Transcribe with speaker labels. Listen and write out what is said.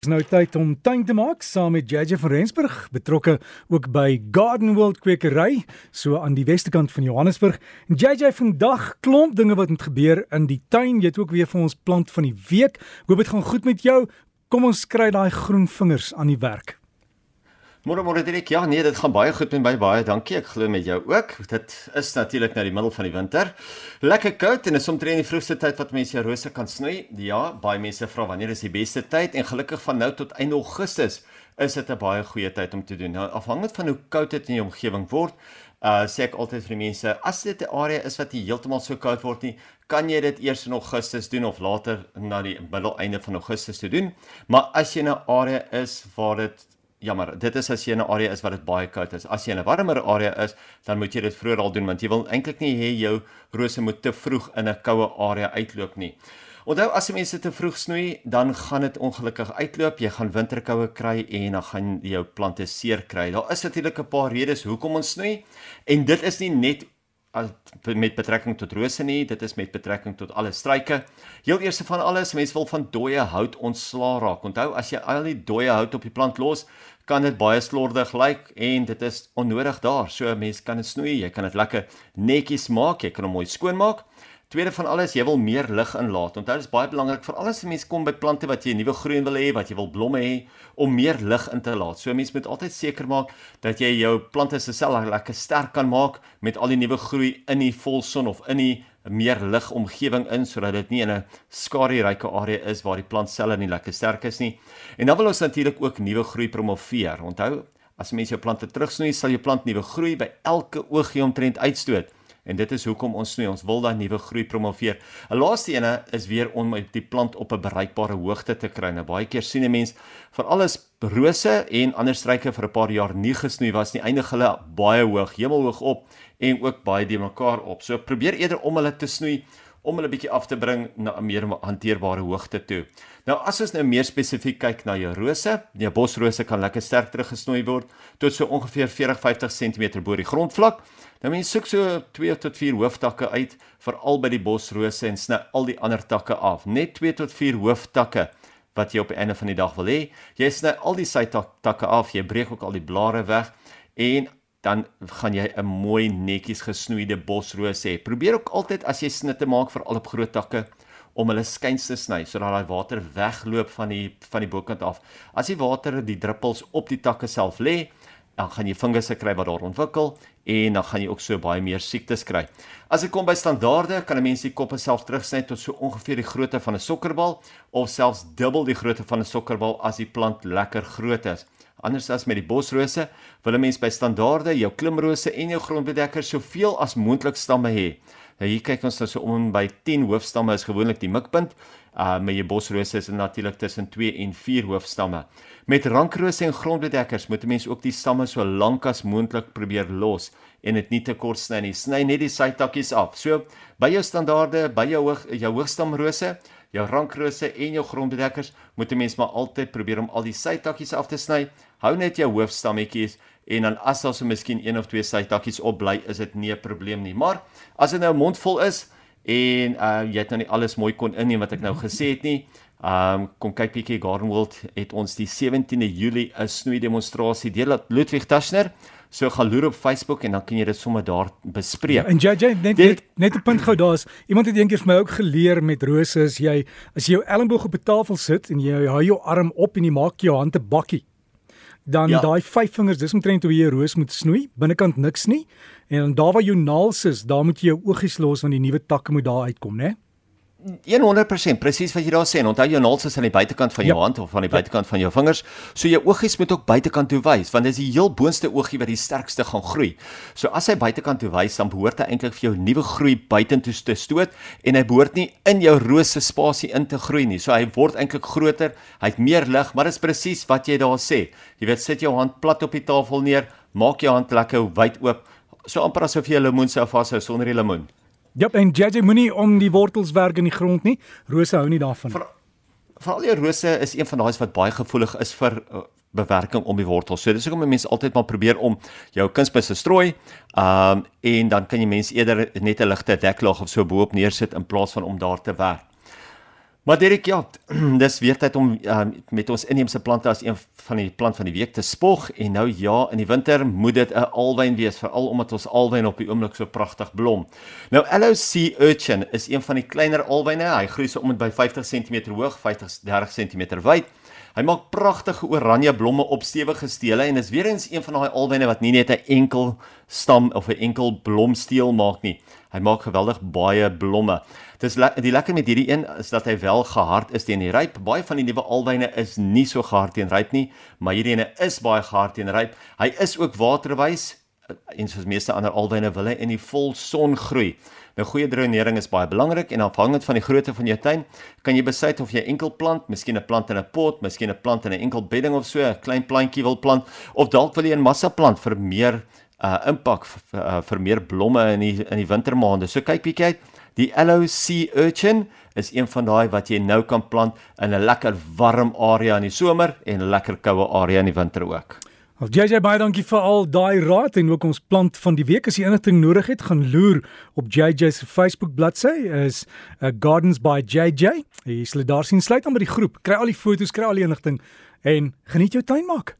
Speaker 1: Dis nou tyd om tuin te maak saam met JJ van Rensburg, betrokke ook by Garden World Kwekery, so aan die weste kant van Johannesburg. En JJ vandag klomp dinge wat moet gebeur in die tuin. Jy het ook weer vir ons plant van die week. Hoop dit gaan goed met jou. Kom ons kry daai groen vingers aan die werk.
Speaker 2: Môre môre Dirk. Ja, nee, dit gaan baie goed met my. Baie dankie. Ek glo met jou ook. Dit is natuurlik nou die middel van die winter. Lekker koud en is omtrent die vroegste tyd wat mense jou rose kan sny. Ja, baie mense vra wanneer is die beste tyd en gelukkig van nou tot einde Augustus is dit 'n baie goeie tyd om te doen. Nou afhangend van hoe koud dit in jou omgewing word, uh sê ek altyd vir die mense, as dit 'n area is wat heeltemal so koud word nie, kan jy dit eers in Augustus doen of later na die middeleinde van Augustus toe doen. Maar as jy 'n area is waar dit jammer, dit is as jy in 'n area is wat dit baie koud is. As jy in 'n warmer area is, dan moet jy dit vroeër al doen want jy wil eintlik nie hê jou rose moet te vroeg in 'n koue area uitloop nie. Onthou as jy mense te vroeg snoei, dan gaan dit ongelukkig uitloop. Jy gaan winterkoue kry en dan gaan jou plante seer kry. Daar is natuurlik 'n paar redes hoekom ons snoei en dit is nie net met betrekking tot rose nie, dit is met betrekking tot alle struike. Heel eerste van alles, mense wil van dooie hout ontslaa raak. Onthou, as jy al die dooie hout op die plant los, kan dit baie slordig lyk en dit is onnodig daar. So 'n mens kan dit snoei, jy kan dit lekker netjies maak, jy kan hom mooi skoon maak. Tweede van alles, jy wil meer lig inlaat. Onthou dit is baie belangrik vir alles mense kom by plante wat jy nuwe groei wil hê, wat jy wil blomme hê om meer lig in te laat. So mense moet altyd seker maak dat jy jou plante se sel lekker sterk kan maak met al die nuwe groei in die volson of in die meer lig omgewing in sodat dit nie 'n skaduryke area is waar die plantselle nie lekker sterk is nie. En dan wil ons natuurlik ook nuwe groei promoveer. Onthou, as mense jou plante terugsnoei, sal jou plant nuwe groei by elke oogie omtrent uitstoot. En dit is hoekom ons snoei, ons wil daai nuwe groei promoveer. 'n Laaste ene is weer om die plant op 'n bereikbare hoogte te kry. Nou baie keer sien 'n mens vir alles rose en ander struike vir 'n paar jaar nie gesnoei was nie, eindig hulle baie hoog, hemelhoog op en ook baie de mekaar op. So probeer eerder om hulle te snoei om hulle bietjie af te bring na 'n meer hanteerbare hoogte toe. Nou as ons nou meer spesifiek kyk na jou rose, jou bosrose kan lekker sterk teruggesnoei word tot so ongeveer 40-50 cm bo die grondvlak. Nou mens soek so 2 tot 4 hooftakke uit veral by die bosrose en sny al die ander takke af. Net 2 tot 4 hooftakke wat jy op die einde van die dag wil hê. Jy sny al die sytakke af, jy breek ook al die blare weg en dan gaan jy 'n mooi netjies gesnoeide bosroos hê. Probeer ook altyd as jy snitte maak vir al op groot takke om hulle skuins te sny sodat daai water wegloop van die van die bokant af. As die water die druppels op die takke self lê, dan gaan jy fungusse kry wat daar ontwikkel en dan gaan jy ook so baie meer siektes kry. As dit kom by standaarde, kan 'n mens die koppe self terugsny tot so ongeveer die grootte van 'n sokkerbal of selfs dubbel die grootte van 'n sokkerbal as die plant lekker groot is. Anders as met die bosrose, wil 'n mens by standaarde jou klimrose en jou grondbedekker soveel as moontlik stamme hê. Nou hier kyk ons nou so om by 10 hoofstamme is gewoonlik die mikpunt. Uh met jou bosrose is natuurlik tussen 2 en 4 hoofstamme. Met rankrose en grondbedekkers moet 'n mens ook die stamme so lank as moontlik probeer los en dit nie te kort sny nie. Sny net die sytakkies af. So by jou standaarde, by jou hoog jou hoogstamrose jou rankrose en jou grondbedekkers moet 'n mens maar altyd probeer om al die sytakkies af te sny. Hou net jou hoofstammetjies en dan as daar so miskien een of twee sytakkies op bly, is dit nie 'n probleem nie. Maar as dit nou 'n mond vol is en uh, jy het nou nie alles mooi kon inneem wat ek nou gesê het nie, Um kom kyk bietjie Garden World het ons die 17de Julie 'n snoei demonstrasie deur Ludwig Taschner. So gaan loer op Facebook en dan kan jy dit sommer daar bespreek. Ja,
Speaker 1: en JJ net net, net 'n punt gou daar's iemand het eendag vir my ook geleer met rose as jy as jy jou elmboog op 'n tafel sit en jy hou jou arm op en jy maak jou hand 'n bakkie. Dan ja. daai vyf vingers, dis omtrent hoe jy 'n roos moet snoei, binnekant niks nie. En dan daar waar jou naels is, daar moet jy jou oogies los want die nuwe takke moet daar uitkom, né?
Speaker 2: 100% presies wat jy daar sê. Onthou jou naels is aan die buitekant van jou ja. hand of aan die buitekant van jou vingers. So jou oogies moet ook buitekant toe wys want dit is die heel boonste oogie wat die sterkste gaan groei. So as hy buitekant toe wys, dan behoort hy eintlik vir jou nuwe groei buitentoe te stoot en hy behoort nie in jou rose spasie in te groei nie. So hy word eintlik groter, hy het meer lig, maar dit is presies wat jy daar sê. Jy weet, sit jou hand plat op die tafel neer, maak jou hand lekker wyd oop, so amper asof jy 'n lemoen sou vashou sonder die lemoen.
Speaker 1: Ja, en JJ moenie om die wortels werk in die grond nie. Rose hou nie daarvan. Vir
Speaker 2: veral die rose is een van daai wat baie gevoelig is vir uh, bewerking om die wortels. So dis hoekom mense altyd maar probeer om jou kunsmis te strooi. Ehm um, en dan kan jy mense eerder net 'n ligte deklaag of so bo-op neersit in plaas van om daar te werk. Maar Derek, ja, dis weer tyd om uh, met ons inheemse plante as een van die plant van die week te spog en nou ja, in die winter moet dit 'n alwyn wees, veral omdat ons alwyn op die oomblik so pragtig blom. Nou LOC Urchin is een van die kleiner alwyne. Hy groei so om en by 50 cm hoog, 50 30 cm wyd. Hy maak pragtige oranje blomme op stewige stele en is weer eens een van daai alwyne wat nie net 'n enkel stam of 'n enkel blomsteel maak nie. Hy maak geweldig baie blomme. Dis le die lekker met hierdie een is dat hy wel gehard is teen die ryp. Baie van die nuwe alwyne is nie so gehard teen ryp nie, maar hierdie ene is baie gehard teen ryp. Hy is ook waterwys en soos meeste ander alwyne wil hy in die vol son groei. Nou goeie drenering is baie belangrik en afhangend van die grootte van jou tuin, kan jy besluit of jy enkel plant, miskien 'n plant in 'n pot, miskien 'n plant in 'n enkel bedding of so, 'n klein plantjie wil plant of dalk wil jy 'n massa plant vir meer uh impak vir, uh, vir meer blomme in die in die wintermaande. So kyk bietjie uit. Die LOC Urchin is een van daai wat jy nou kan plant in 'n lekker warm area in die somer en 'n lekker koue area in die winter ook.
Speaker 1: Of JJ baie dankie vir al daai raad en ook ons plant van die week as jy enigting nodig het, gaan loer op JJ se Facebook bladsy is uh, Gardens by JJ. Jy sal daar sien sluit aan by die groep, kry al die foto's, kry al die inligting en geniet jou tuin maak.